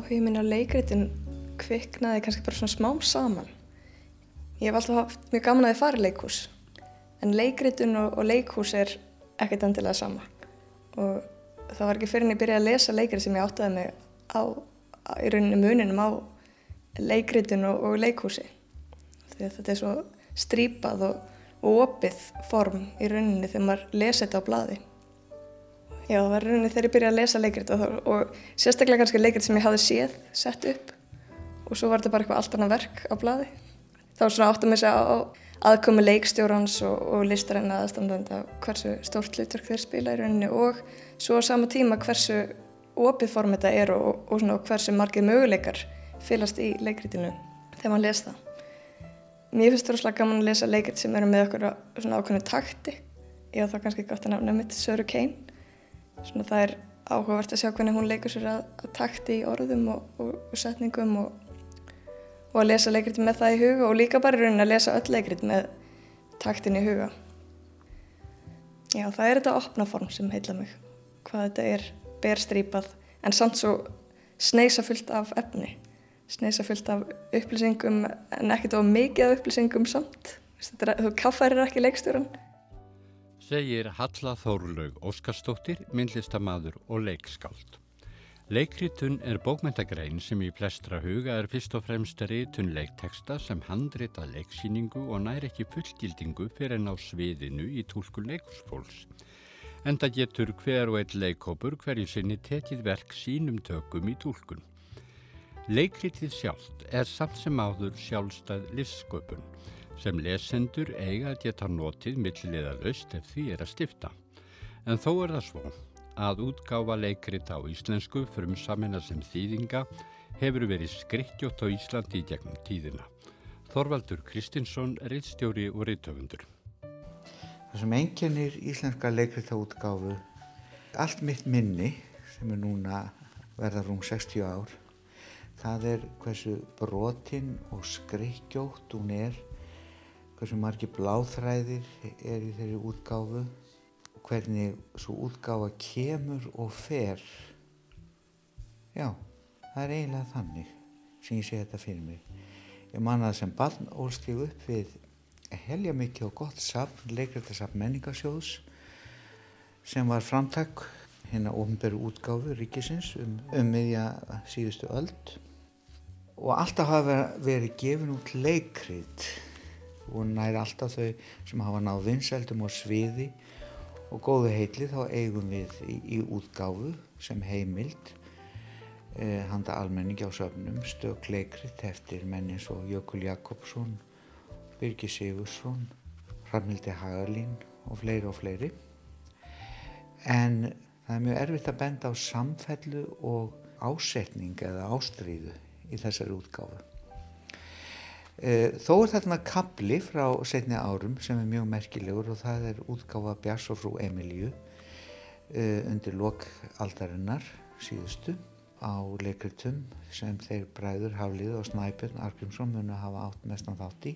áhugin minn á leikritin kviknaði kannski bara svona smám saman. Ég hef alltaf haft mjög gaman að þið fara í leikhús en leikritun og, og leikhús er ekkert endilega sama og það var ekki fyrir en ég byrjaði að lesa leikrit sem ég áttaði mig á, á í rauninni muninum á leikritun og, og leikhúsi því þetta er svo strípað og, og opið form í rauninni þegar maður lesa þetta á bladi. Já, það var rauninni þegar ég byrjaði að lesa leikrit og, og sérstaklega kannski leikrit sem ég hafði séð sett upp og svo var þetta bara eitthvað allt annað verk á bladi. Það var svona átt að missa á aðkomi leikstjórans og, og listaræna aðstandanda hversu stórt hlutverk þeir spila í rauninni og svo á sama tíma hversu opið form þetta er og, og svona hversu margir möguleikar fylast í leikritinu þegar maður les það. Mér finnst það rosalega gaman að lesa leikrit sem eru með okkur svona ákveðinu takti. Ég á það kannski gott að nefna mitt Söru Kane. Svona það er áhugavert að sjá hvernig hún leikur sér að, að takti í orðum og, og, og setningum og, og að lesa leikrit með það í huga og líka bara í rauninni að lesa öll leikrit með taktin í huga. Já, það er þetta opna form sem heitla mig. Hvað þetta er berstrýpað en samt svo sneisa fullt af efni sneisa fullt af upplýsingum en ekkert of mikið af upplýsingum samt. Þú kaffærir ekki leikstjóran. Segir Halla Þórlaug Óskarstóttir, myndlistamadur og leikskáld. Leikritun er bókmyndagrein sem í flestra huga er fyrst og fremst ritun leikteksta sem handrita leiksýningu og nær ekki fullgildingu fyrir en á sviðinu í tólku leikursfólks. Enda getur hver og eitt leikópur hverju sinni tekið verk sínum tökum í tólkun. Leikritið sjálft er samt sem áður sjálfstæð livssköpun sem lesendur eiga að geta notið millilega laust ef því er að stifta. En þó er það svo að útgáfa leikrit á íslensku frum samina sem þýðinga hefur verið skriktjótt á Íslandi í gegnum tíðina. Þorvaldur Kristinsson, reittstjóri og reittöfundur. Það sem enginnir íslenska leikrita útgáfu, allt mitt minni sem er núna verða rúm 60 ár, það er hversu brotinn og skrikkjótt hún er, hversu margi bláþræðir er í þeirri útgáfu hvernig svo útgáfa kemur og fer. Já, það er eiginlega þannig sem ég sé þetta fyrir mig. Ég man að sem barn ólst ég upp við helja mikið og gott safn, leikrættasafn menningasjóðs sem var framtak hérna ofnbæru útgáfu ríkisins um, um miðja síðustu öld og alltaf hafa verið gefin út leikrit og næri alltaf þau sem hafa náð vinseldum og sviði og góðu heitli þá eigum við í, í útgáfu sem heimild eh, handa almenningi á söfnum stök leikrit eftir menni eins og Jökul Jakobsson, Birgir Sigursson, Ramildi Hagalín og fleiri og fleiri. En það er mjög erfitt að benda á samfellu og ásetning eða ástríðu í þessari útgáfu. Eh, þó er þarna kapli frá setni árum sem er mjög merkilegur og það er útgáfa Bjars og frú Emilju eh, undir lokaldarinnar síðustu á leikritum sem þeir bræður Haflið og Snæbjörn Argrímsson munu hafa átt mestan þátt í.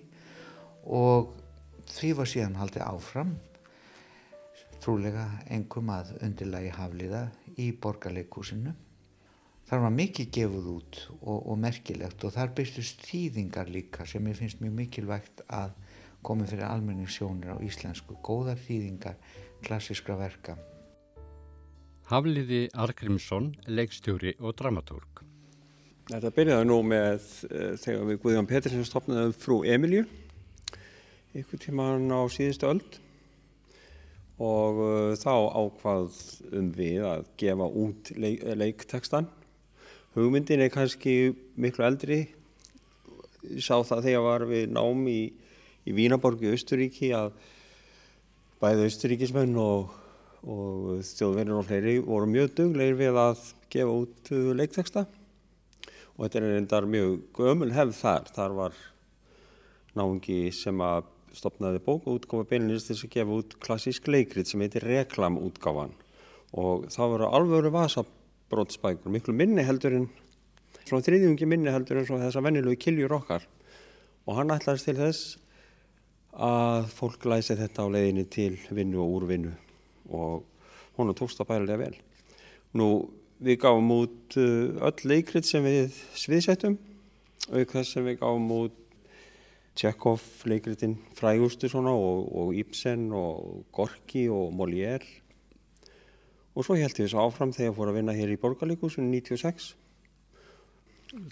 Og því var síðan haldið áfram trúlega engum að undirlagi Hafliða í borgarleikúsinu þar var mikið gefuð út og, og merkilegt og þar byrstust þýðingar líka sem ég finnst mjög mikilvægt að komi fyrir almenningssjónir á íslensku, góðar þýðingar klassiskra verka. Hafliði Argrímsson, leikstjóri og dramatúrk. Þetta byrjaði nú með uh, þegar við Guðjón Petrinsen stopnaði frú Emilju ykkur tíman á síðustu öld og uh, þá ákvað um við að gefa út leik, leiktekstan Hugmyndin er kannski miklu eldri. Ég sá það þegar var við nám í, í Vínaborg í Östuríki að bæði Östuríkismenn og, og þjóðverðin og fleiri voru mjög dugleir við að gefa út leikteksta og þetta er endar mjög gömul hefð þar. Þar var náðungi sem að stopnaði bókaútgáfa beilinist til að gefa út klassísk leikrit sem heitir reklamútgáfan og það voru alvöru vasa brotsbækur, miklu minni heldur en svona þriðjungi minni heldur en svona þessa vennilögu kiljur okkar. Og hann ætlaðist til þess að fólk læsi þetta á leiðinni til vinnu og úrvinnu. Og hún tókst það bærilega vel. Nú við gáum út uh, öll leikrit sem við sviðsettum auk þess sem við gáum út Tjekov leikritin frægustu svona og, og Ibsen og Gorki og Molière og svo held ég þessu áfram þegar ég fór að vinna hér í Borgarleikusinu 96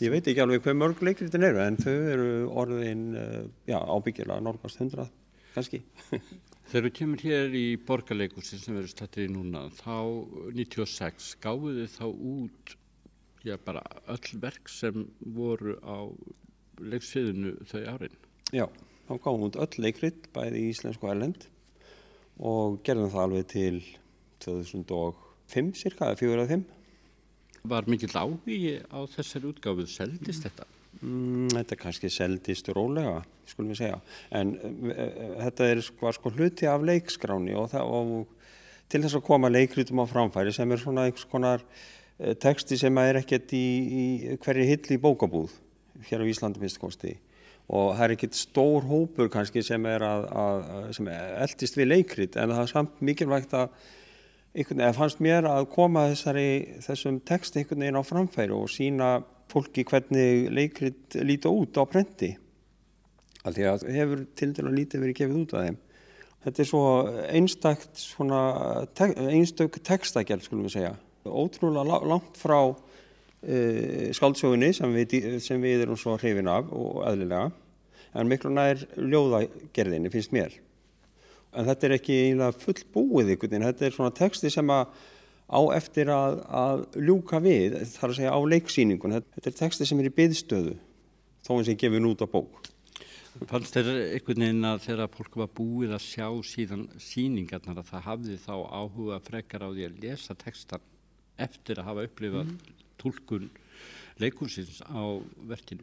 ég veit ekki alveg hvað mörg leikritin eru en þau eru orðin uh, já, ábyggilega norgast 100 kannski Þegar þú kemur hér í borgarleikusin sem verður stættir í núna, þá 96 gáðu þið þá út já, bara öll verk sem voru á leiksviðinu þau árin. Já, þá gáðum við út öll leikrit, bæði í Íslensku Erlend og gerðum það alveg til 2005 cirka, eða 4-5. Var mikill áhugi á þessari útgáfið, seldist þetta? Mm, þetta kannski seldist rólega, skulum við segja, en uh, þetta er sko, sko hluti af leikskráni og, það, og til þess að koma leikritum á framfæri sem er svona einhvers konar uh, texti sem er ekkert í, í hverju hill í bókabúð hér á Íslandi minnst kosti og það er ekkert stór hópur kannski sem er að, að sem eldist við leikrit en það er samt mikilvægt að einhvern veginn fannst mér að koma þessari, þessum text einhvern veginn á framfæri og sína fólki hvernig leikrit líta út á prenti. Af því að hefur til dæla lítið verið gefið út af þeim. Þetta er svo einstakt svona te einstök textagjald skulum við segja. Ótrúlega langt frá uh, skáldsjóðinni sem við, sem við erum svo hrifin af og eðlilega en miklu nær ljóðagerðinni finnst mér en þetta er ekki full búið ykkur þetta er svona texti sem að á eftir að, að ljúka við, þar að segja á leiksýningun. Þetta er texti sem er í byðstöðu, þó eins og ég gefið nút á bók. Fannst þeir einhvern veginn að þegar fólk var búið að sjá síðan síningarnar að það hafði þá áhuga frekar á því að lesa textan eftir að hafa upplifað mm. tólkun leikursins á verkinu?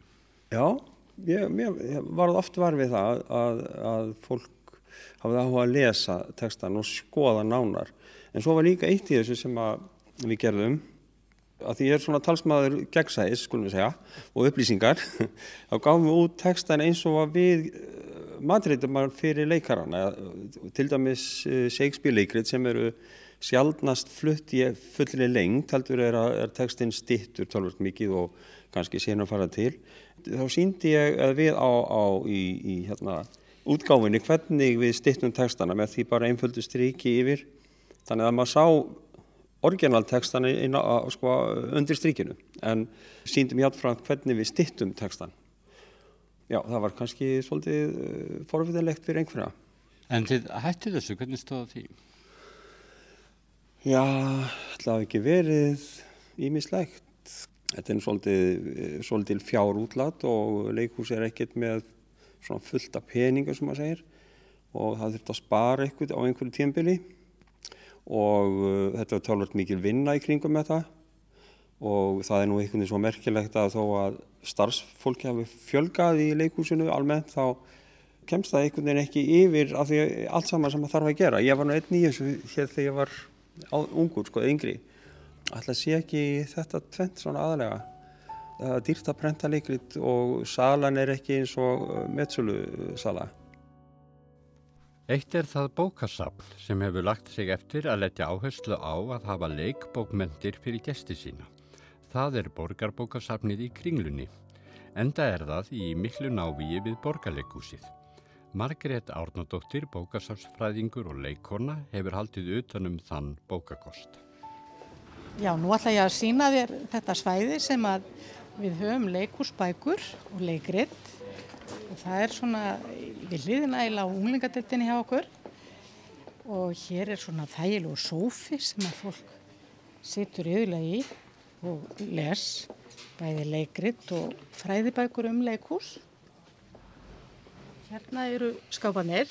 Já, ég, ég var oft var við það að, að fólk hafði áhuga að lesa textan og skoða nánar En svo var líka eitt í þessu sem við gerðum, að því ég er svona talsmaður gegnsæðis, skulum við segja, og upplýsingar, þá gáðum við út textan eins og að við eh, matreitum fyrir leikarana, til dæmis eh, Shakespeare leikrið sem eru sjálfnast flutt í fullri lengt, heldur er að er textin stittur tólvöld mikið og kannski senum fara til. Þá síndi ég að við á, á í, í hérna, útgáfinni hvernig við stittum textana með því bara einföldu stryki yfir. Þannig að maður sá orginaltekstan sko, undir strykinu en síndum hjáttfram hvernig við stittum tekstan já það var kannski svolítið uh, forviðanlegt fyrir einhverja. En þið hættu þessu, hvernig stóða því? Já, það hafi ekki verið ímislegt þetta er svolítið, uh, svolítið fjár útlatt og leikhús er ekkert með svona fullt af peninga sem maður segir og það þurft að spara eitthvað á einhverju tímbili og uh, þetta var tálvöld mikil vinna í kringum með það og það er nú einhvern veginn svo merkilegt að þó að starfsfólki hafi fjölgað í leikúsinu almennt þá kemst það einhvern veginn ekki yfir af því allt saman sem það þarf að gera. Ég var nú einn í þessu hér þegar ég var á, ungur, sko, yngri. Alltaf sé ekki þetta tvent svona aðalega. Það er dýrt að prenta leikrit og salan er ekki eins og meðsölu sala. Eitt er það bókasafn sem hefur lagt sig eftir að letja áherslu á að hafa leikbókmentir fyrir gesti sína. Það er borgarbókasafnið í kringlunni. Enda er það í miklu návíi við borgarleikúsið. Margrét Árnadóttir, bókasafsfræðingur og leikona, hefur haldið utanum þann bókakost. Já, nú ætla ég að sína þér þetta svæði sem að við höfum leikúsbækur og leikritt og það er svona við hliðina eila á unglingadeltinni hjá okkur. Og hér er svona þægilegu sófi sem að fólk situr yfirlega í og les bæði leikrit og fræðibækur um leikús. Hérna eru skápanir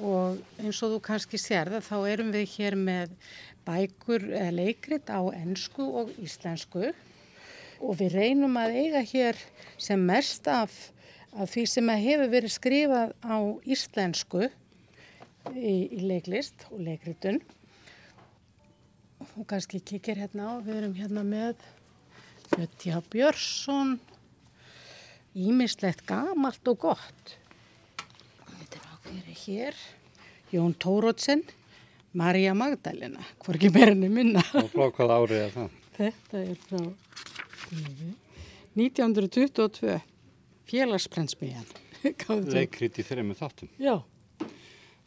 og eins og þú kannski sér það þá erum við hér með bækur eða leikrit á ennsku og íslensku og við reynum að eiga hér sem mest af að því sem hefur verið skrifað á íslensku í, í leiklist og leikritun. Og kannski kikir hérna á, við erum hérna með Jöttja Björnsson. Ímislegt gamalt og gott. Þetta er ákveðri hér. Jón Tórótsen Marja Magdalena, hvorki minna. Árið er það? Þetta er frá 1922, félagsprensmiðjan. Leikrit í þreymur þáttum. Já.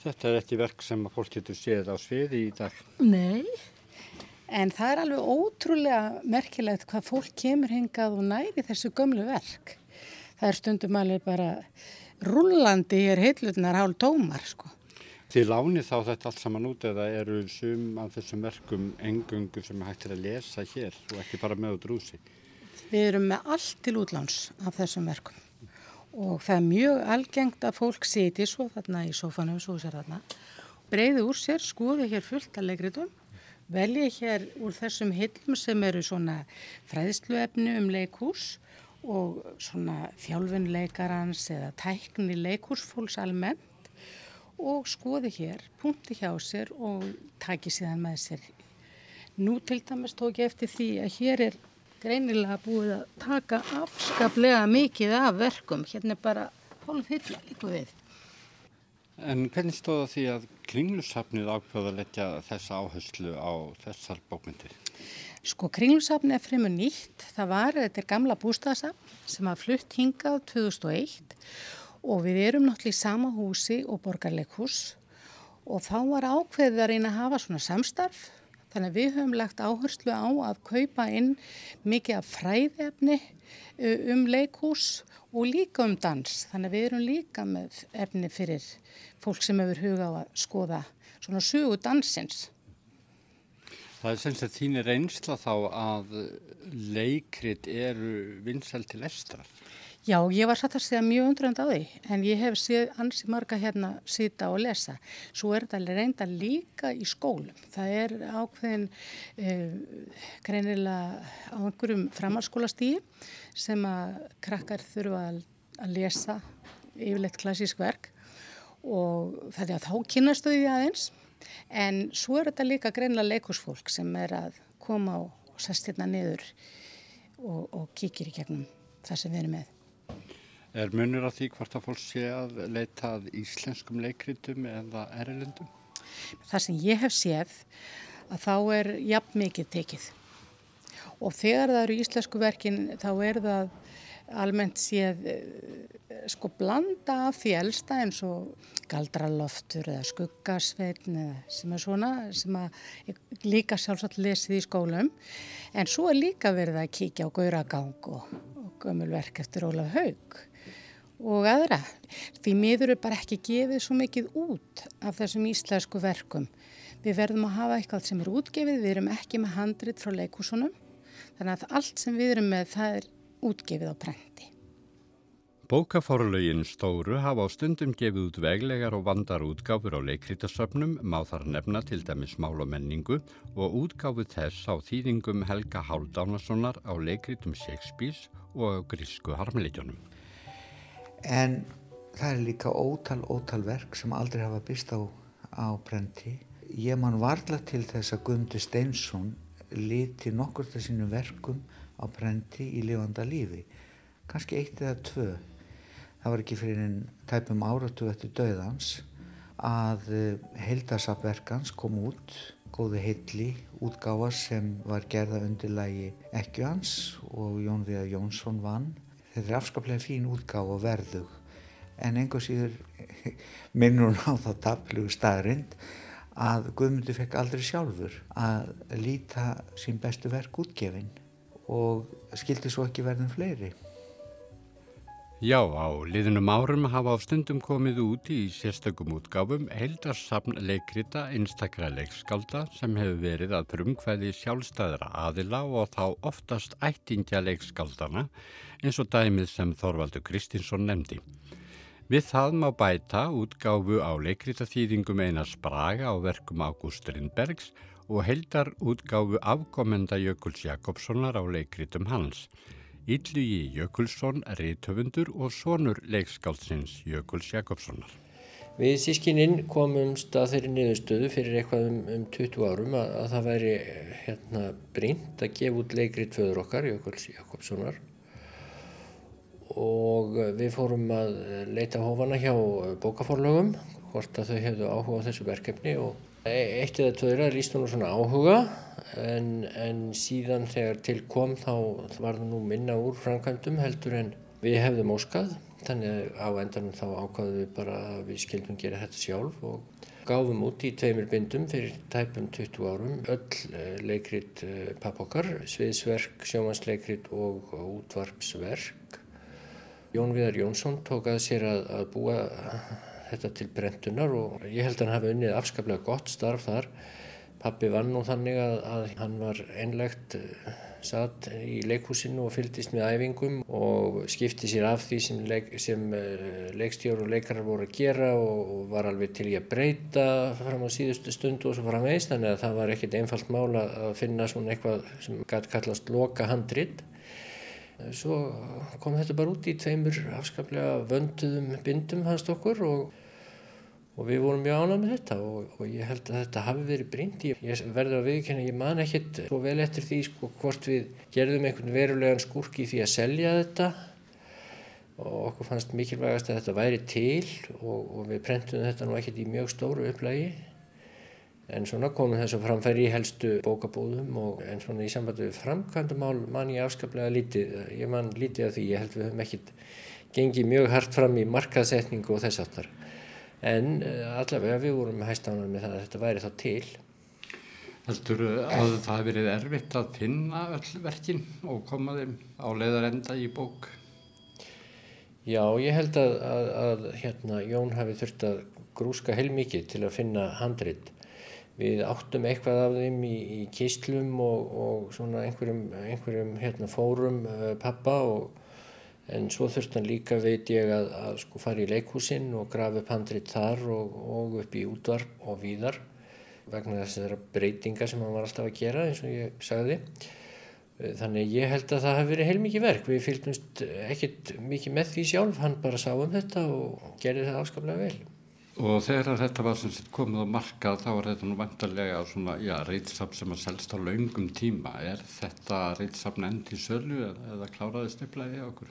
Þetta er ekki verk sem að fólk getur séð á sviði í dag. Nei, en það er alveg ótrúlega merkilegt hvað fólk kemur hingað og næri þessu gömlu verk. Það er stundum alveg bara rullandi hér heilutnar hálf tómar, sko. Þið lánið þá þetta allt saman út eða eru sum af þessum verkum engungu sem hægt er að lesa hér og ekki bara með út rúsi? Við erum með allt til útláns af þessum verkum og það er mjög algengt að fólk siti svo þarna í sofanum, svo sér þarna, breyði úr sér, skoði hér fullt að leikritum, velji hér úr þessum hillum sem eru svona fræðsluefni um leikús og svona þjálfunleikarans eða tækni leikúsfólks almennt og skoði hér, punkti hjá sér og taki síðan með sér. Nú til dæmis tók ég eftir því að hér er greinilega búið að taka afskaplega mikið af verkum. Hérna er bara hálf hylla líka við. En hvernig stóða því að kringlusafnið ákveða að letja þessa áherslu á þessar bókmyndir? Sko kringlusafnið er fremur nýtt. Það var, þetta er gamla bústæðasafn sem var flutt hingað 2001 og við erum náttúrulega í sama húsi og borgarleikhús og þá var ákveðið að reyna að hafa svona samstarf Þannig að við höfum lagt áherslu á að kaupa inn mikið af fræðefni um leikús og líka um dans. Þannig að við erum líka með efni fyrir fólk sem hefur huga á að skoða svona sugu dansins. Það er semst að þín er einsla þá að leikrit eru vinsæl til estrar. Já, ég var satt að segja mjög undrand á því en ég hef séð ansi marga hérna sýta og lesa. Svo er þetta reynda líka í skólum. Það er ákveðin eh, greinilega á einhverjum framhalskólastíi sem að krakkar þurfa að, að lesa yfirleitt klassísk verk og að þá kynastu því aðeins en svo er þetta líka greinilega leikusfólk sem er að koma og sest hérna niður og, og kíkir í gegnum það sem við erum með. Er munur á því hvort að fólk sé að leita að íslenskum leikritum eða erlendum? Það sem ég hef séð að þá er jafn mikið tekið og þegar það eru íslensku verkin þá er það almennt séð eh, sko blanda af því elsta eins og galdraloftur eða skuggasveitn eða sem er svona sem líka sjálfsagt lesið í skólum en svo er líka verið að kíkja á gauragang og gömulverk eftir Ólaf Haug og aðra. Því miður er bara ekki gefið svo mikið út af þessum íslensku verkum. Við verðum að hafa eitthvað sem er útgefið, við erum ekki með handrit frá leikúsunum, þannig að allt sem við erum með það er útgefið á prenti. Bókafórlögin stóru hafa á stundum gefið út veglegar og vandar útgáfur á leikritasöfnum, má þar nefna til dæmis mál og menningu og útgáfu þess á þýðingum Helga Háldánasonar á leikritum Shakespeare's og grísku harmleitjónum. En það er líka ótal, ótal verk sem aldrei hafa byrst á, á brendi. Ég man varla til þess að Gundi Steinsson liti nokkur af sínum verkum á brendi í lifanda lífi. Kanski eitt eða tvö. Það var ekki fyrir einn tæpum áratu eftir döðans að eh, heildasapverkans kom út, góði heilli, útgáfa sem var gerða undir lægi Ekkjans og Jón Viðar Jónsson vann. Þetta er afskaplega fín útgáð og verðug. En einhver síður minnur hún á það taplugu staðrind að Guðmundur fekk aldrei sjálfur að líta sín bestu verk útgefin og skildi svo ekki verðin fleiri. Já, á liðnum árum hafa á stundum komið út í sérstökum útgáfum heildarsafn leikrita einstakra leikskálda sem hefur verið að frumkvæði sjálfstæðra aðila og þá oftast ættingja leikskáldana eins og dæmið sem Þorvaldur Kristinsson nefndi. Við það má bæta útgáfu á leikritaþýðingum Einars Braga á verkum Ágúst Rindbergs og heldar útgáfu afkomenda Jökuls Jakobssonar á leikritum hans. Yllugi Jökulsson, reytöfundur og sonur leikskáldsins Jökuls Jakobssonar. Við sískininn komumst að þeirri niðurstöðu fyrir eitthvað um, um 20 árum að, að það væri hérna, brínt að gefa út leikrit föður okkar, Jökuls Jakobssonar og við fórum að leita hófana hjá bókaforlögum hvort að þau hefðu áhuga á þessu verkefni og Eitt eða tveira líst hún svona áhuga en, en síðan þegar til kom þá var það nú minna úr framkvæmdum heldur en við hefðum óskað. Þannig á endanum þá ákvaðum við bara að við skildum gera þetta sjálf og gáfum út í tveimur bindum fyrir tæpum 20 árum öll eh, leikrit eh, pappokkar, sviðsverk, sjómansleikrit og útvarpsverk. Jón Viðar Jónsson tók að sér að, að búa þetta til brentunar og ég held að hann hafi unnið afskaplega gott starf þar. Pappi vann nú þannig að, að hann var einlegt satt í leikhúsinu og fylgdist með æfingum og skipti sér af því sem, leik, sem uh, leikstjóru og leikarar voru að gera og, og var alveg til í að breyta fram á síðustu stundu og svo fara meist þannig að það var ekkert einfalt mála að finna svona eitthvað sem gæti kallast loka handrit. Svo kom þetta bara út í tveimur afskaplega vönduðum bindum hans okkur og og við vorum mjög ánað með þetta. Og, og ég held að þetta hafi verið brínt ég, verður að viðkynna, ég man ekkert svo vel eftir því sko hvort við gerðum einhvern verulegan skurk í því að selja þetta. Og okkur fannst mikilvægast að þetta væri til og, og við prentum þetta nú ekkert í mjög stóru upplægi en svona komum þess að framfæri í helstu bókabóðum og en svona í sambandi við framkvæmdumál man ég afskaplega lítið, ég man lítið af því ég held við höfum ekkert gengið mjög hart fram í markaðsetningu og þess aftar en uh, allavega við vorum hæstánar með það að þetta væri þá til. Heldur að það hefði verið erfitt að finna öll verkin og koma þeim á leiðarenda í bók? Já, ég held að, að, að hérna, Jón hafi þurft að grúska heilmikið til að finna handrit. Við áttum eitthvað af þeim í, í kíslum og, og svona einhverjum, einhverjum hérna, fórum uh, pappa og en svo þurfti hann líka veit ég að, að sko fara í leikhúsinn og grafa upp handrit þar og, og upp í útvarp og víðar vegna þessara breytinga sem hann var alltaf að gera eins og ég sagði. Þannig ég held að það hafi verið heilmikið verk. Við fylgumst ekkert mikið með því sjálf. Hann bara sá um þetta og gerði það afskaplega vel Og þegar þetta var sett komið á markað þá var þetta nú vantarlega svona, já, reytsafn sem að selst á laungum tíma. Er þetta reytsafn endi í sölu eða kláraðist upplæði á okkur?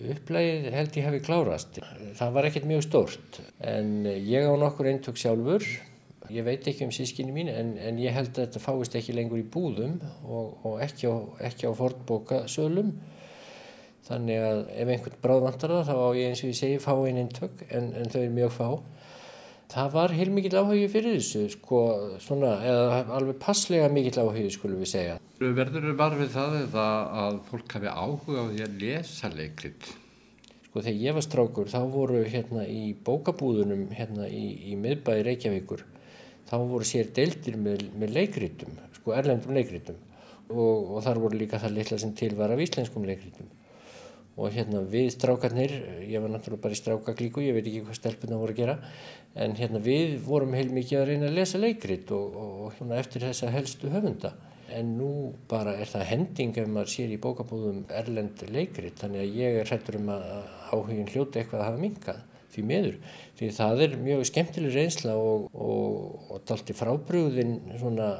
Upplægið held ég hefði klárast. Það var ekkert mjög stórt en ég á nokkur eintök sjálfur. Ég veit ekki um sískinni mín en, en ég held að þetta fáist ekki lengur í búðum og, og ekki á, á fornbókasölum. Þannig að ef einhvern bráð vantar það þá á ég eins og ég segi fá einn eintök en, en þau er mjög fá. Það var heilmikið áhugi fyrir þessu, sko, svona, eða alveg passlega mikill áhugi, skulum við segja. Verður þau varfið það eða að fólk hafi áhuga á því að lesa leikrit? Sko, þegar ég var strákur, þá voru hérna í bókabúðunum, hérna í, í miðbæði Reykjavíkur, þá voru sér deildir með, með leikritum, sko, erlendum leikritum og, og þar voru líka það litla sem til var af íslenskum leikritum og hérna við strákarnir, ég var náttúrulega bara í strákaklíku, ég veit ekki hvað stelpuna voru að gera, en hérna við vorum heilmikið að reyna að lesa leikrit og, og, og hérna eftir þessa helstu höfunda. En nú bara er það hending ef maður sér í bókabúðum erlend leikrit, þannig að ég er hrettur um að áhugin hljóti eitthvað að hafa minkað því meður. Því það er mjög skemmtileg reynsla og, og dalti frábrúðin svona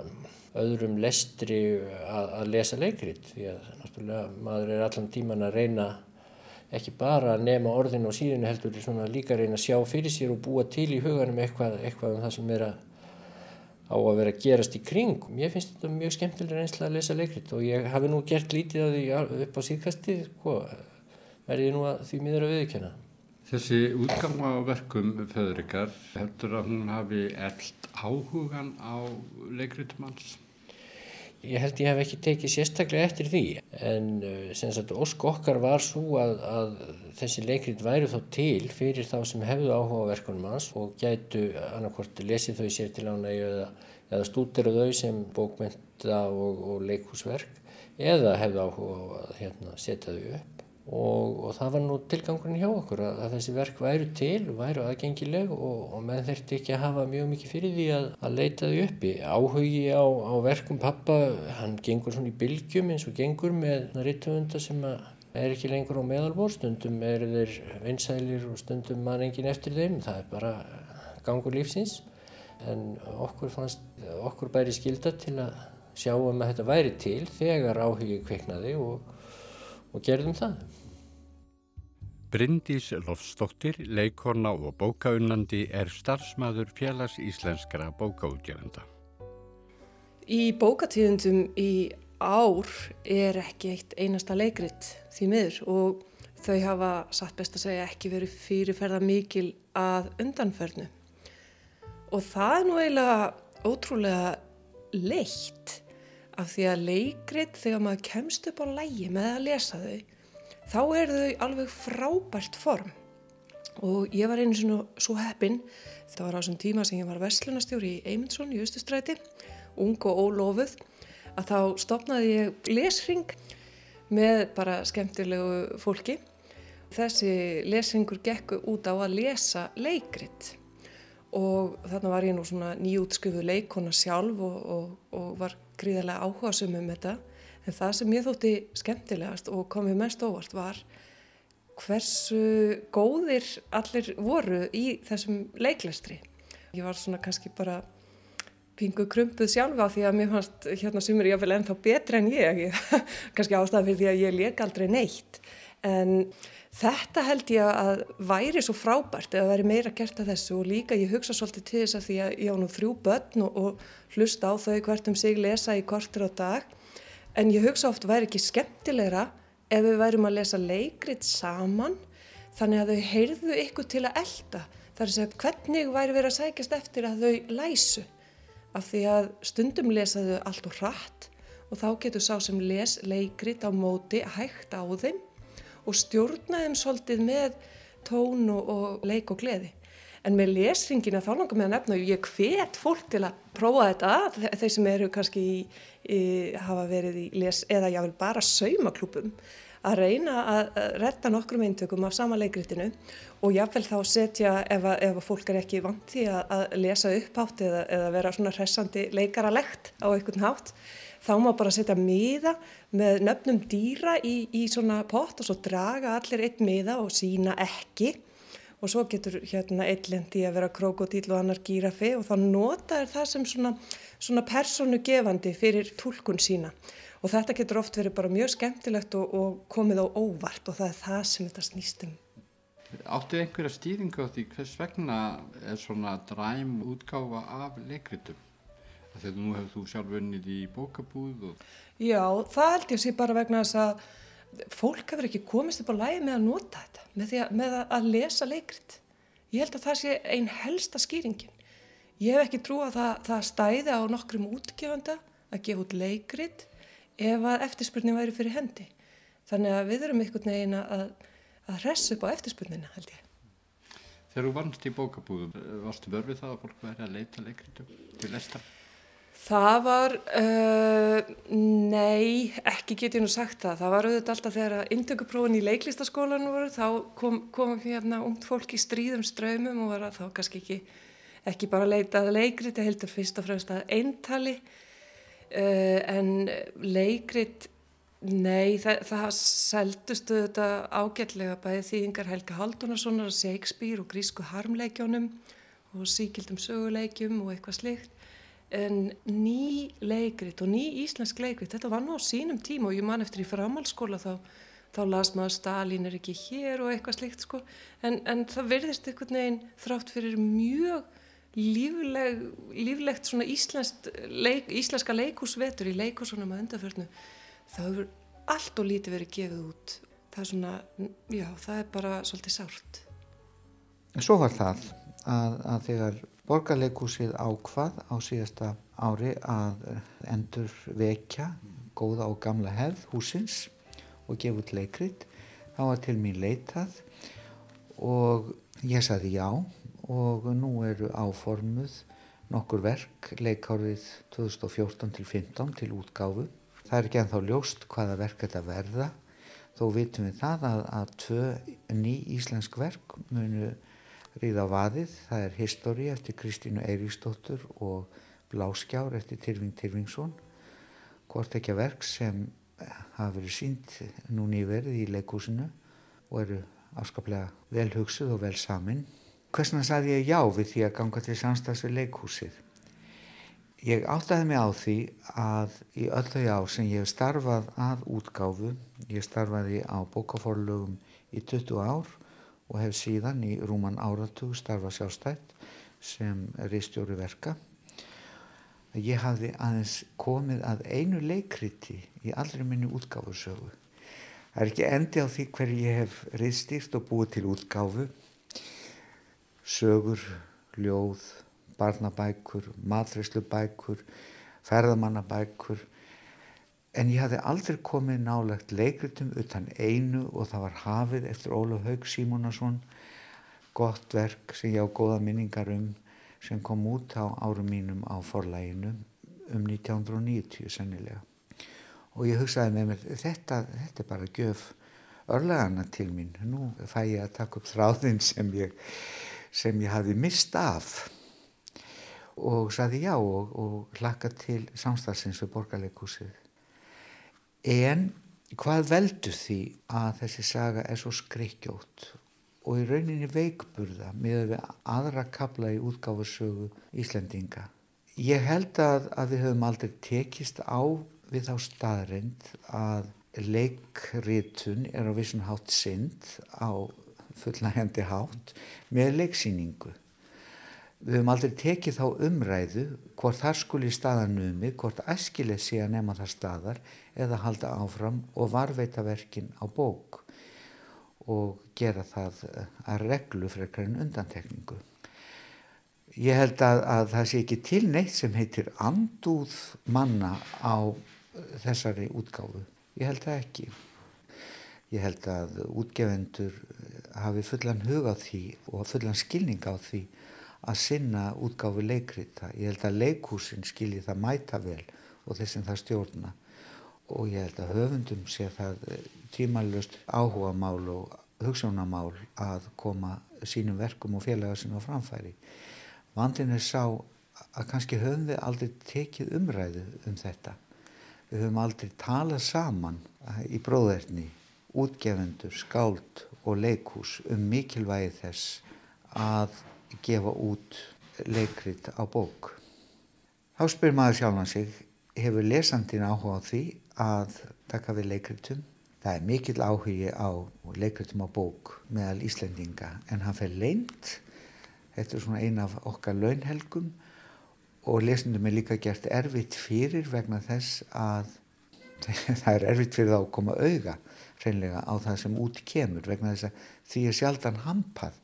öðrum lestri að, að lesa leikrit því að náttúrulega maður er allan tíman að reyna ekki bara að nema orðin og síðan heldur líka að reyna að sjá fyrir sér og búa til í huganum eitthvað, eitthvað um það sem er að á að vera að gerast í kring. Mér finnst þetta mjög skemmtilega reynsla að lesa leikrit og ég hafi nú gert lítið að því upp á síðkasti, sko, verði nú að því miður að viðkjöna. Þessi útgama á verkum föðurikar heldur að hún hafi eld áhugan á leikritum hans? Ég held ég hef ekki tekið sérstaklega eftir því en uh, sem sagt ósk okkar var svo að, að þessi leikrit væri þá til fyrir þá sem hefðu áhuga á verkunum hans og gætu annarkort lesið þau sér til ánægju eða, eða stúdera þau sem bókmynda og, og leikhúsverk eða hefðu áhuga á að hérna, setja þau upp og, og það var nú tilgangurinn hjá okkur að, að þessi verk væru til væru aðgengileg og, og menn þurfti ekki að hafa mjög mikið fyrir því að, að leita þau uppi. Áhugi á, á verkum pappa, hann gengur svona í bylgjum eins og gengur með rittöfunda sem er ekki lengur á meðalbór, stundum eru þeir vinsælir og stundum mann engin eftir þeim, það er bara gangur lífsins en okkur fannst, okkur bæri skilda til að sjá um að þetta væri til þegar áhugi kveiknaði og, og gerðum það. Bryndís Lofsdóttir, leikorna og bókaunnandi er starfsmæður félags íslenskara bókaútgefenda. Í bókatíðundum í ár er ekki eitt einasta leikrit því miður og þau hafa satt best að segja ekki verið fyrirferða mikil að undanfernu. Og það er nú eiginlega ótrúlega leitt af því að leikrit þegar maður kemst upp á lægi með að lesa þau þá er þau alveg frábært form. Og ég var einu svona svo heppin þetta var á þessum tíma sem ég var vestlunastjóri í Eymundsson í Östustræti ung og ólofuð að þá stopnaði ég lesring með bara skemmtilegu fólki. Þessi lesringur gekku út á að lesa leikrit. Og þarna var ég nú svona nýjútskrifuð leikona sjálf og, og, og var gríðarlega áhuga sum um þetta En það sem ég þótti skemmtilegast og komið mest óvart var hversu góðir allir voru í þessum leiklestri. Ég var svona kannski bara pingu krumpuð sjálfa því að mér fannst hérna sumur ég að vel ennþá betra en ég. ég kannski ástæðan fyrir því að ég leik aldrei neitt. En þetta held ég að væri svo frábært eða væri meira gert að þessu og líka ég hugsa svolítið til þess að því að ég á nú þrjú börn og, og hlusta á þau hvert um sig lesa í kortur á dag En ég hugsa oft væri ekki skemmtilegra ef við værum að lesa leikrit saman þannig að þau heyrðu ykkur til að elda. Það er að segja hvernig væri verið að sækjast eftir að þau læsu. Af því að stundum lesaðu allt og hratt og þá getur sá sem les leikrit á móti hægt á þeim og stjórna þeim svolítið með tón og leik og gleði. En með lesringina þá langar mér að nefna og ég hvet fólk til að prófa þetta, þeir sem eru kannski í, í, hafa verið í les eða jável bara saumaklúpum, að reyna að retta nokkrum eintökum af sama leikritinu og jável þá setja ef, að, ef að fólk er ekki vant því að, að lesa upphátt eða, eða vera svona hressandi leikaralegt á einhvern hátt, þá má bara setja miða með nöfnum dýra í, í svona pott og svo draga allir eitt miða og sína ekki og svo getur hérna eitlendi að vera krokodíl og annar gírafi og þá nota er það sem svona, svona personu gefandi fyrir tólkun sína og þetta getur oft verið bara mjög skemmtilegt og, og komið á óvart og það er það sem þetta snýstum. Áttu einhverja stýringu á því hvers vegna er svona dræm útgáfa af leikritum? Þegar nú hefur þú sjálf vunnið í bókabúð og... Já, það held ég sé bara vegna þess að fólk hefur ekki komist upp á lægi með að nota þetta, með, að, með að lesa leikrit. Ég held að það sé einn helsta skýringin. Ég hef ekki trú að það, það stæði á nokkrum útgefanda að gefa út leikrit ef að eftirspurning væri fyrir hendi. Þannig að við erum einhvern veginn að, að hressa upp á eftirspurningina, held ég. Þegar þú vannst í bókabúðum, varstu vörfið það að fólk væri að leita leikritum til lestar? Það var, uh, nei, ekki get ég nú sagt það. Það var auðvitað alltaf þegar að indökuprófin í leiklistaskólan voru, þá kom, kom hérna ungt fólk í stríðum ströymum og var að þá kannski ekki, ekki bara leitað leikrit, það heldur fyrst og fremst að eintali. Uh, en leikrit, nei, það, það seldust auðvitað ágætlega bæði þýðingar Helga Haldunarssonar, Shakespeare og grísku harmleikjónum og síkildum söguleikjum og eitthvað slikt en ný leikrit og ný íslensk leikrit, þetta var nú á sínum tíma og ég man eftir í framhalskóla þá, þá las maður Stalin er ekki hér og eitthvað slikt sko, en, en það verðist einhvern veginn þrátt fyrir mjög lífleg, líflegt svona leik, íslenska leikúsvetur í leikúsunum að undarförnu, það hefur allt og lítið verið gefið út, það er svona, já það er bara svolítið sárt. Svo var það að, að þegar Borgarleikúsið ákvað á síðasta ári að endur vekja góða og gamla hefð húsins og gefa út leikrit. Það var til mín leitað og ég saði já og nú eru áformuð nokkur verk leikárið 2014 til 15 til útgáfu. Það er ekki ennþá ljóst hvaða verk þetta verða þó vitum við það að, að tvö ný íslensk verk munu Ríða vaðið, það er Histori eftir Kristínu Eiríksdóttur og Bláskjár eftir Tyrfing Tyrfingsson. Hvort ekki að verk sem hafa verið sínt nú nýverið í leikúsinu og eru afskaplega vel hugsuð og vel samin. Hversna saði ég já við því að ganga til samstags við leikúsið? Ég áttaði mig á því að í öll þau ár sem ég starfað að útgáfu, ég starfaði á bókaforlögum í 20 ár og hef síðan í rúman áratug starfað sjálfstætt sem ristjóri verka. Ég hafði aðeins komið að einu leikriti í allri minni útgáfusögu. Það er ekki endi á því hver ég hef ristýrt og búið til útgáfu, sögur, ljóð, barnabækur, matræslubækur, ferðamannabækur en ég hafði aldrei komið nálegt leikritum utan einu og það var Hafið eftir Ólaf Haug Símonarsson gott verk sem ég á góða minningar um sem kom út á árum mínum á forlæginu um 1990 sennilega. Og ég hugsaði með mér þetta, þetta er bara gjöf örlegana til mín. Nú fæ ég að taka upp þráðin sem ég sem ég hafi mist af. Og saði já og, og hlakka til samstagsins við borgarleikúsið. En hvað veldur því að þessi saga er svo skrikkjótt og í rauninni veikburða með aðra kabla í útgáfarsögu Íslendinga. Ég held að, að við höfum aldrei tekist á við þá staðrind að leikritun er á vissun hátt synd á fullnægandi hátt með leiksýningu. Við höfum aldrei tekið þá umræðu hvort þar skuli staðan numi, hvort æskileg sé að nema þar staðar eða halda áfram og varveita verkin á bók og gera það að reglu frekar en undantekningu. Ég held að, að það sé ekki til neitt sem heitir andúð manna á þessari útgáfu. Ég held það ekki. Ég held að útgefendur hafi fullan hug á því og fullan skilning á því að sinna útgáfi leikrita. Ég held að leikhúsin skilji það mæta vel og þessum það stjórna og ég held að höfundum sé það eh, tímalust áhuga mál og hugssjónamál að koma sínum verkum og félaga sinna á framfæri. Vandin er sá að kannski höfum við aldrei tekið umræðu um þetta. Við höfum aldrei talað saman eh, í bróðerni, útgefendur, skáld og leikhús um mikilvægi þess að gefa út leikrit á bók. Þá spyr maður sjálfan sig, hefur lesandin áhuga á því að taka við leikritum? Það er mikill áhugi á leikritum á bók meðal Íslendinga en hann fer leint, þetta er svona eina af okkar launhelgum og lesandum er líka gert erfitt fyrir vegna þess að það er erfitt fyrir þá að koma auða reynlega á það sem út kemur vegna þess að því er sjaldan hampað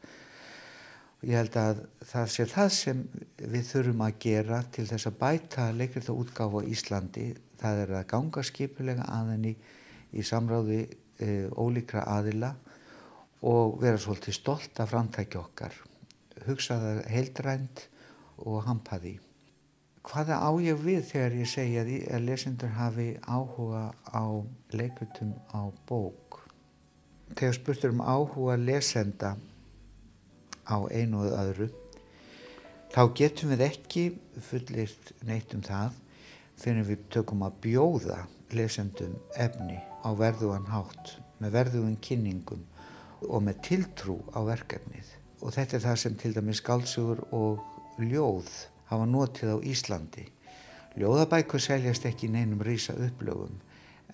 Ég held að það sé það sem við þurfum að gera til þess að bæta leikrita útgáfa á Íslandi. Það er að ganga skipulega aðenni í samráði e, ólíkra aðila og vera svolítið stolt af framtæki okkar. Hugsa það heildrænt og hampaði. Hvaða á ég við þegar ég segja því að lesendur hafi áhuga á leikritum á bók? Þegar spurtur um áhuga lesenda á einu og öðru þá getum við ekki fullirt neitt um það fyrir við tökum að bjóða lesendum efni á verðugan hátt með verðugan kynningum og með tiltrú á verkefnið. Og þetta er það sem til dæmis skálsugur og ljóð hafa notið á Íslandi. Ljóðabækur seljast ekki neinum rísa upplögum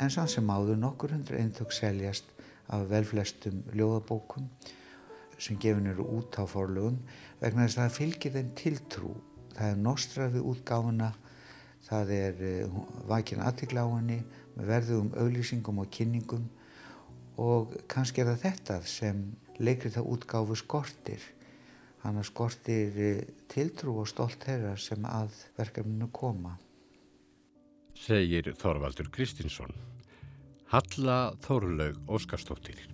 en sann sem áður nokkur hundru eintök seljast af velflestum ljóðabókum sem gefin eru út á forlögun vegna þess að það fylgir þeim tiltrú. Það er nostrað við útgáfuna, það er uh, vakin henni með verðugum auglýsingum og kynningum og kannski er það þetta sem leikri það útgáfu skortir. Hanna skortir uh, tiltrú og stolt þeirra sem að verkefninu koma. Segir Þorvaldur Kristinsson. Halla Þorlaug Óskarstóttir.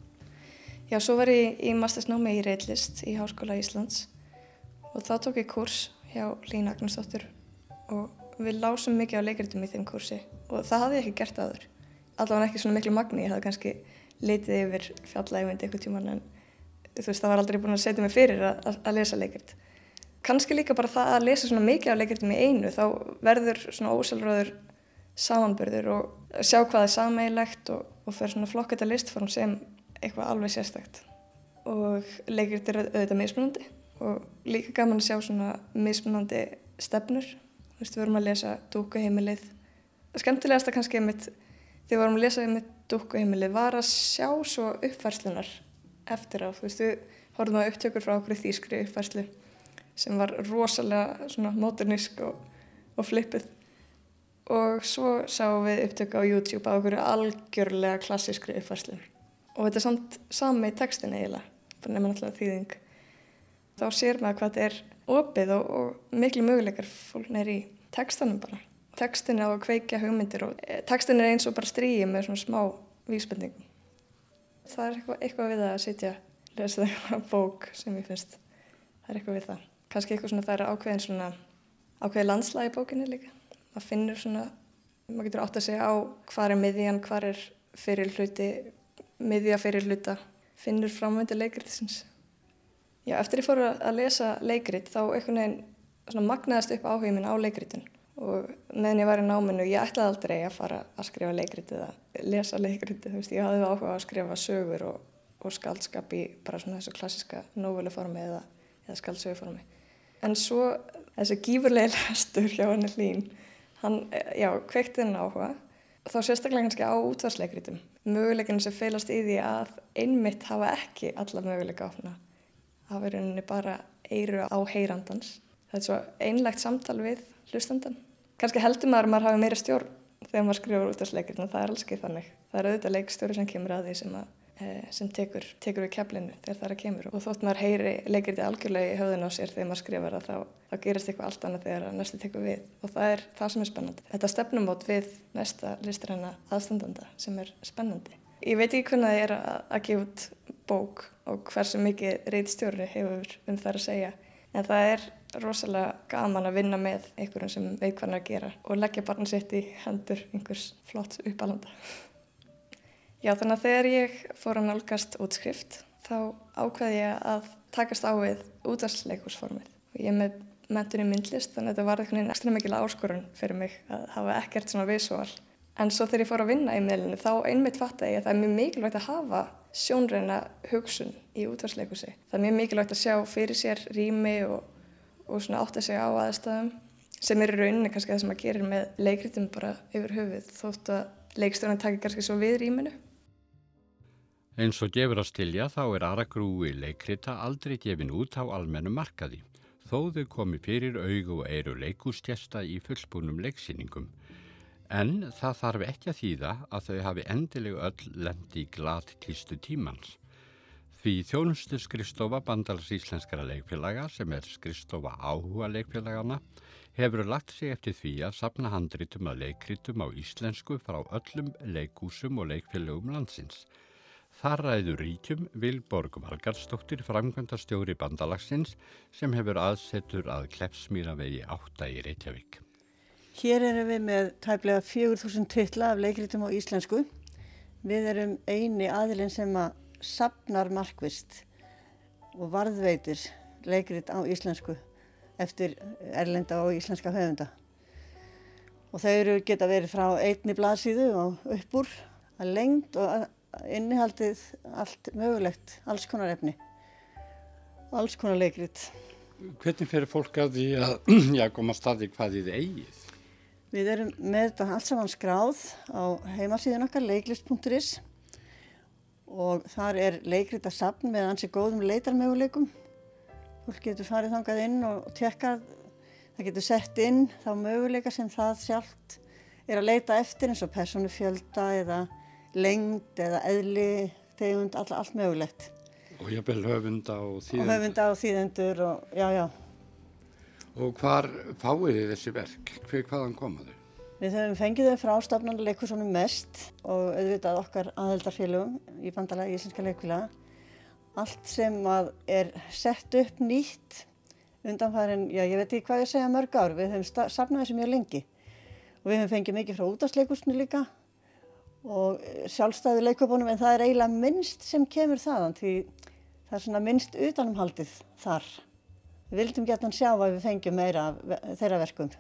Já, svo var ég í mastersnámi í Reitlist í Háskóla Íslands og þá tók ég kurs hjá Lína Agnarsdóttur og við lásum mikið á leikritum í þeim kursi og það hafði ég ekki gert aður. Allavega ekki svona miklu magni, ég hafði kannski litið yfir fjallægvind eitthvað tíman en þú veist það var aldrei búin að setja mig fyrir að, að lesa leikrit. Kannski líka bara það að lesa svona mikið á leikritum í einu þá verður svona óselröður samanbörður og sjá hvað er sameigilegt og, og fer svona flokketta listform sem eitthvað alveg sérstakt og leikrit er auðvitað mismunandi og líka gaman að sjá svona mismunandi stefnur Þú veist, við vorum að lesa dúkuheimilið. Það skemmtilegasta kannski mitt, þegar við vorum að lesa mitt dúkuheimilið var að sjá svo uppfærslunar eftir á. Þú veist, við horfum á upptökur frá okkur þýskri uppfærslu sem var rosalega svona modernísk og, og flippið. Og svo sáum við upptöku á YouTube á okkur algjörlega klassískri uppfærslu. Og þetta er samt sami textin eiginlega, bara nefnum alltaf þýðing. Þá sér maður hvað þetta er opið og, og miklu möguleikar fólknir í textanum bara. Textin er á að kveikja hugmyndir og e, textin er eins og bara stríði með svona smá vísbendingum. Það er eitthvað, eitthvað við að sitja, lesa eitthvað bók sem ég finnst. Það er eitthvað við það. Kanski eitthvað svona, það er ákveðin svona, ákveði landslægi bókinni líka. Það finnur svona, maður getur átt að segja á hvað er miðjan, hvað er fyrir hluti, miðja fyrir hluta, finnur framvöndu leikriðsins. Já, eftir ég fór að lesa leikrit þá einhvern veginn magnaðist upp áhugin minn á leikritin og meðan ég var í náminu, ég ætlaði aldrei að fara að skrifa leikrit eða lesa leikrit, þú veist, ég hafði áhuga að skrifa sögur og, og skaldskap í bara svona þessu klassiska nóvöluformi eða, eða skaldsöguformi. En svo þessi gífurlega lestur hjá henni hlín, hann, já, kveikt þennan áhuga þá sérstaklega kannski á útvarsleikritum. Möguleikinu sem feilast í því að einmitt hafa ekki alla möguleika áfna verður henni bara eiru á heyrandans. Það er svo einlegt samtal við hlustandan. Kanski heldur maður að maður hafi meira stjórn þegar maður skrifur út af sleikirna, það er alls ekki þannig. Það er auðvitað leikstjóri sem kemur að því sem, að, sem tekur, tekur við keflinu þegar það er að kemur. Og þótt maður heyri leikirti algjörlega í höfðun á sér þegar maður skrifar það, þá, þá gerist eitthvað allt annað þegar næstu tekur við. Og það er það sem er spennandi. Þetta stefnumót við næsta listræna aðstandanda sem er spennandi. Ég veit ekki hvernig það er að, að gefa út bók og hversu mikið reytstjóri hefur um það að segja. En það er rosalega gaman að vinna með einhverjum sem veit er að gera og leggja barn sitt í hendur einhvers flott uppalanda. Já þannig að þegar ég fór að nálgast útskrift þá ákveði ég að takast á við útvarsleikursformið. Ég er með mentunni myndlist þannig að þetta var eitthvað ekstra mikil áskorun fyrir mig að hafa ekkert svona visuál En svo þegar ég fór að vinna í miðlunni þá einmitt fatt að ég að það er mjög mikilvægt að hafa sjónreina hugsun í útvarsleikusi. Það er mjög mikilvægt að sjá fyrir sér rými og, og svona átt að segja á aðstæðum sem er í rauninni kannski það sem að gerir með leikritum bara yfir höfuð þótt að leikstjónan takir kannski svo við rýminu. Eins og gefur að stilja þá er Aragrúi leikrita aldrei gefin út á almennu markaði þó þau komi fyrir aug og eiru leikústjesta í fullbúnum leiksýningum. En það þarf ekki að þýða að þau hafi endilegu öll lendi í glat klistu tímans. Því þjónustu skristofa bandals íslenskara leikfélaga sem er skristofa áhuga leikfélagana hefur lagt sig eftir því að sapna handritum að leikritum á íslensku frá öllum leikúsum og leikfélagum landsins. Þar ræður ríkjum Vilborg Valgarstóttir framkvæmda stjóri bandalagsins sem hefur aðsetur að Klepsmýra vegi átta í Reykjavík. Hér erum við með tæplega 4.000 titla af leikritum á íslensku. Við erum eini aðilinn sem að sapnar markvist og varðveitir leikrit á íslensku eftir erlenda og íslenska höfunda. Og þau eru geta verið frá einni blaðsíðu og uppur að lengt og innihaldið allt mögulegt, alls konar efni, alls konar leikrit. Hvernig fyrir fólk að því að já, koma staði hvað þið eigið? Við erum með þetta allt saman skráð á heimasíðun okkar leiklist.is og þar er leikrita sapn með ansi góðum leitarmöguleikum. Fólk getur farið þangað inn og tjekkað, það getur sett inn þá möguleika sem það sjálft er að leita eftir eins og personufjölda eða lengd eða eðli, tegund, all, allt mögulegt. Og jábel höfunda og þýðendur. Og höfunda og þýðendur og já, já. Og hvar fáið þið þessi verk? Hver hvaðan komaðu? Við höfum fengið þau frá stafnarnar leikursónum mest og auðvitað okkar aðeldarfélögum í bandalagi Íslenska leikvila. Allt sem að er sett upp nýtt undanfærin, já ég veit ekki hvað ég segja mörg ár, við höfum safnað þessu mjög lengi og við höfum fengið mikið frá útastleikursinu líka og sjálfstæðu leikvöpunum en það er eiginlega minnst sem kemur þaðan því það er svona minnst utanumhaldið þar. Við vildum geta hann sjá að við fengjum meira af þeirra verkum.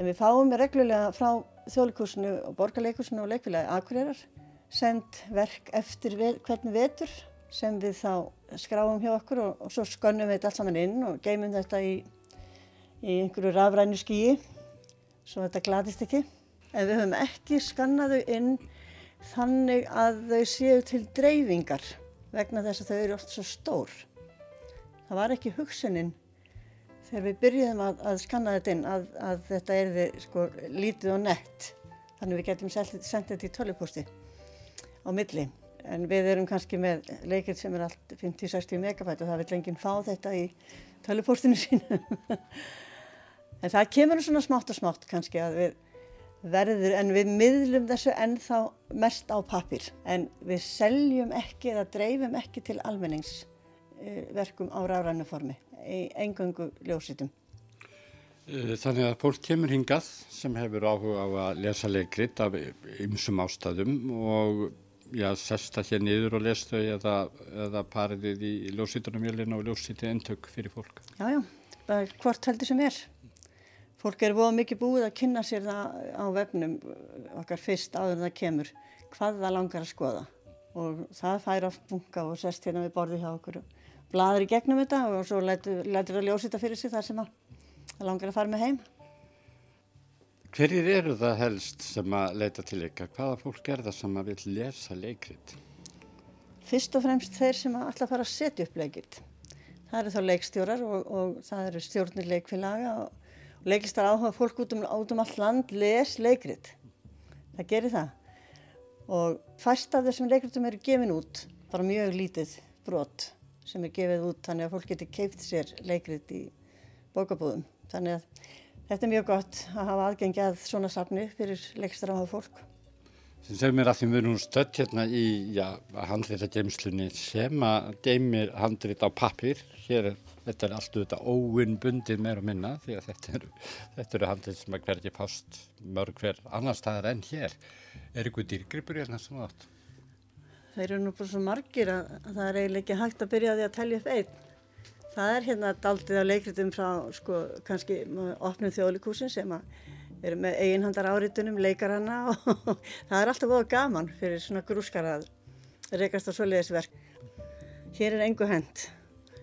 En við fáum reglulega frá þjóðlikursinu og borgarleikursinu og leikfélagi Akureyrar sendt verk eftir við, hvernig vetur sem við þá skráum hjá okkur og, og svo skönnum við þetta allt saman inn og geymum þetta í, í einhverju rafrænu skíi svo þetta glatist ekki. En við höfum ekki skannað þau inn þannig að þau séu til dreifingar vegna þess að þau eru oft svo stór. Það var ekki hugsunin þegar við byrjuðum að, að skanna þetta inn að, að þetta erði sko, lítið og nett. Þannig við getum sendið þetta í tölvupústi á milli. En við erum kannski með leikir sem er allt 50-60 megabæt og það vil lengið fá þetta í tölvupústinu sínu. en það kemur svona smátt og smátt kannski að við verður en við miðlum þessu ennþá mest á pappir en við seljum ekki eða dreifum ekki til almenningsverkum á ráðrannu formi í engöngu ljósitum. Eh, þannig að fólk kemur hingað sem hefur áhuga á að lesa leikrit af ymsum ástæðum og já, sesta hér niður og lesa þau eða, eða pariðið í ljósitunumjölinu og ljósitið endtök fyrir fólk. Já, já, hvort heldur sem er. Fólk er voða mikið búið að kynna sér það á vefnum okkar fyrst áður en það kemur hvað það langar að skoða og það fær oft bunga og sest hérna við borðið hjá okkur og bladur í gegnum þetta og svo lætur það ljósa þetta fyrir sig þar sem það langar að fara með heim. Hverjir eru það helst sem að leita til ykkar? Hvaða fólk er það sem að vil lesa leikrit? Fyrst og fremst þeir sem að alltaf fara að setja upp leikrit. Það eru þá leikstjórar og, og það eru stjórnir leikfélaga og leiklistar áhuga fólk út um, út um all land les leikrit. Það gerir það. Og fæst af þessum leikritum eru gefin út, bara mjög lítið brot sem er gefið út þannig að fólk getur keift sér leikrit í bókabúðum. Þannig að þetta er mjög gott að hafa aðgengi að svona safni fyrir leiklistar áhuga fólk. Sem segir mér að því við erum stödd hérna í handritageimslunni sem að geimir handrit á pappir. Hér er, þetta er allt auðvitað óvinnbundið meir og minna því að þetta eru, eru handrit sem að hvergi fást mörg hver annar staðar enn hér. Er ykkur dýrgripur hérna sem átt? Það eru nú bara svo margir að, að það er eiginlega ekki hægt að byrja því að telja upp einn. Það er hérna daldið á leikritum frá sko kannski opnum þjóðlikúsin sem að Við erum með eiginhandar áritunum, leikaranna og það er alltaf búið gaman fyrir svona grúskar að reykast á svoleiðisverk. Hér er engu hend.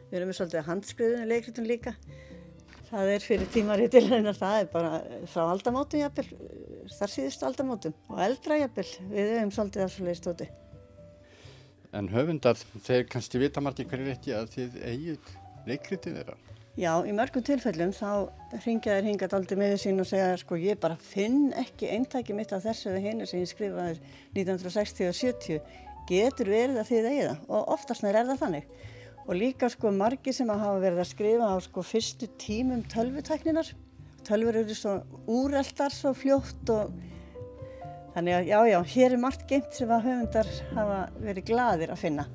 Við erum svolítið handskriðunni leikritun líka. Það er fyrir tímaritilegna, það er bara frá aldamótum jafnvel, þar síðust aldamótum og eldra jafnvel. Við erum svolítið af svoleiðistóti. En höfundar, þeir kannski vita margir hverju ekki að þið eigið leikritið þeirra? Já, í mörgum tilfellum þá ringja þér hingat aldrei með sín og segja sko ég bara finn ekki eintæki mitt af þessu eða hinu sem ég skrifaði 1960 og 70 getur verið að þið eigið það og oftast er það þannig og líka sko margi sem að hafa verið að skrifa á sko fyrstu tímum tölvutækninar tölvur eru svo úreldar svo fljótt og þannig að já já, hér er margt geimt sem að höfundar hafa verið gladir að finna